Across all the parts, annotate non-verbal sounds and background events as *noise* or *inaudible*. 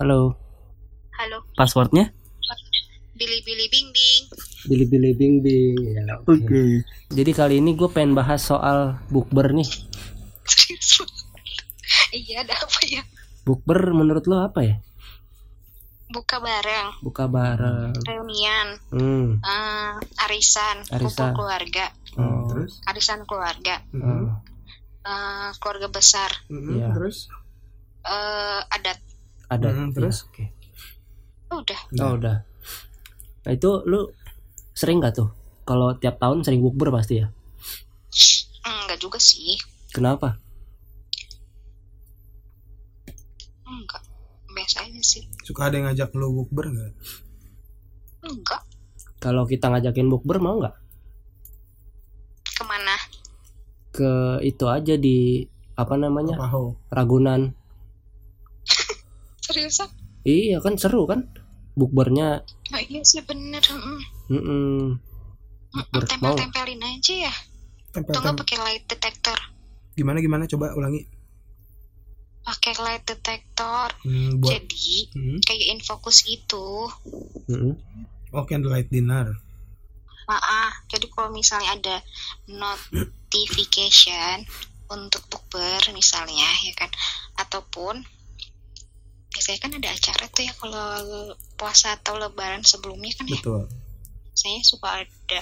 Halo, Halo, passwordnya? Billy-Billy Bing Bing. Billy-Billy Bing Bing. Ya, oke. Jadi kali ini gue pengen bahas soal bukber nih. *laughs* Iya, ada apa ya? Bukber menurut lo apa ya? Buka bareng, Buka bareng. reunian, Hmm. eh, arisan, Arisan. kumpul keluarga, Oh. terus arisan keluarga, Oh. eh, keluarga besar, Mm-mm, Iya. terus eh, adat. Ada. Hmm, terus? Iya, Oke. Udah, Oh, udah. Nah itu lu sering gak tuh? Kalau tiap tahun sering bukber pasti ya? enggak juga sih, Kenapa? enggak. Biasa aja sih, suka ada yang ngajak lu bukber nggak enggak. Kalau kita ngajakin bukber mau nggak? Ke mana? Ke itu aja di apa namanya? Paho Ragunan. Seriusan? Iya kan seru kan? Bukbernya Oh, iya sih bener. mm. Mm, Bukber mau. Tempel-tempelin aja ya. tempel Atau nggak pakai light detector? gimana gimana coba ulangi Pakai light detector. hmm, buat Jadi hmm. kayak infocus gitu. Mm-mm. oh candlelight dinner Maaf, jadi kalau misalnya ada notification untuk bukber misalnya ya kan, ataupun biasanya kan ada acara tuh ya kalau puasa atau lebaran sebelumnya kan ya, betul saya suka ada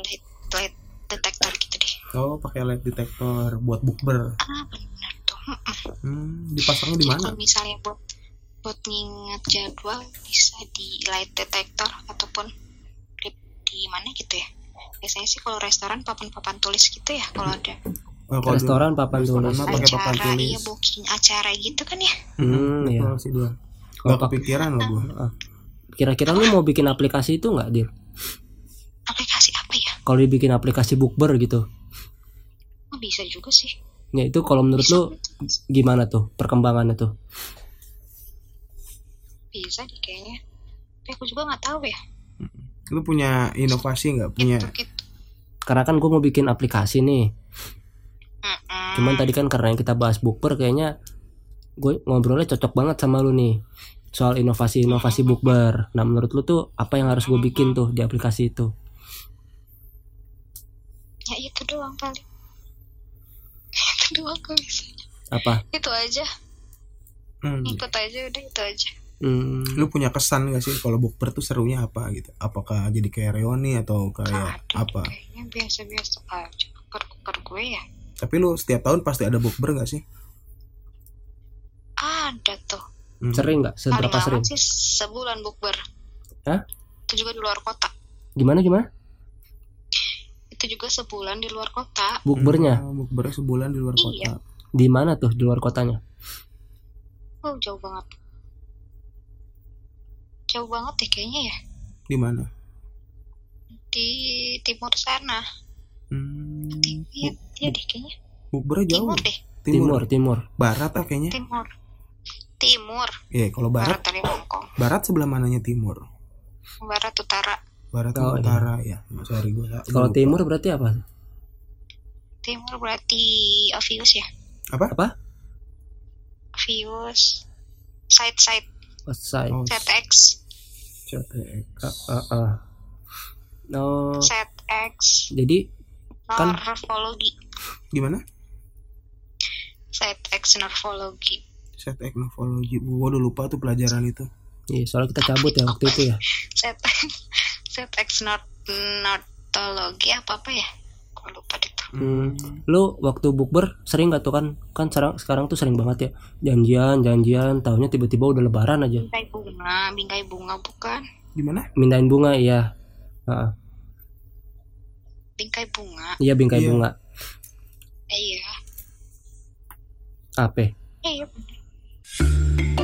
light, light detector gitu deh. oh pakai light detector buat bukber Ah benar tuh. Hmm, dipasangnya di mana kalau misalnya buat buat nginget jadwal bisa di light detector ataupun di, di mana gitu ya. Biasanya sih kalau restoran papan-papan tulis gitu ya kalau ada Oh, kalau di Restoran papan restoran tulis. mah pakai papan acara tulis iya booking acara gitu kan ya. Hmm, iya. betul sih dua Kalau kepikiran loh gua Kira-kira lu mau bikin aplikasi itu nggak, Dir? Aplikasi apa ya? Kalau dibikin aplikasi bukber gitu. Oh, bisa juga sih. Ya itu kalau menurut lu gimana tuh perkembangannya tuh? Bisa deh kayaknya. Tapi aku juga nggak tahu ya. lu punya inovasi nggak punya Gitu gitu. Karena kan gue mau bikin aplikasi nih. Cuman tadi kan karena yang kita bahas bukber kayaknya gue ngobrolnya cocok banget sama lu nih soal inovasi-inovasi bukber. Nah menurut lu tuh apa yang harus gue bikin tuh di aplikasi itu? ya itu doang paling. *laughs* itu doang kok bisa. Apa? Itu aja. Hmm, Ikut aja udah itu aja. Hmm, lu punya kesan gak sih kalau bukber tuh serunya apa gitu apakah jadi kayak reuni atau kayak ada apa Kayaknya biasa-biasa aja. Kuper-kuper gue ya. Tapi lu setiap tahun pasti ada bukber gak sih Ada tuh. Hmm. sering nggak? Paling Seberapa sering? sih sebulan bukber. Hah? Itu juga di luar kota. Gimana gimana? Itu juga sebulan di luar kota. Bukbernya Hmm, bukbernya sebulan di luar Iya. kota di mana tuh di luar kotanya? Oh jauh banget. Jauh banget deh kayaknya ya. di mana Di timur sana. Iya, iya deh kayaknya. bukbernya jauh Timur deh. Timur, timur. barat ah kayaknya Timur. Timur. ya kalau Barat barat dari Hongkong. barat sebelah mananya timur Barat utara. barat Oh, sama utara ya sorry gua Kalau timur berarti apa? Timur berarti Avius ya. apa Apa? Avius. Side side West side. oh ZX. CTX. Ah, ah, ah. Oh, ZX. jadi Kan- Morfologi. Gimana ZX morfologi. CTX morfologi gua udah lupa tuh pelajaran itu iya, soalnya kita cabut ya waktu itu ya. ZX not notologi apa apa ya? Gue lupa deh tuh. Hmm. Lu waktu bukber sering gak tuh kan? Kan sekarang sekarang tuh sering banget ya. Janjian, janjian, tahunya tiba-tiba udah lebaran aja. Bingkai bunga, bingkai bunga bukan? gimana Mindahin bunga iya. Heeh. Bingkai bunga. Iya bingkai Iya. bunga. Eh, iya. Apa? Iya. bener.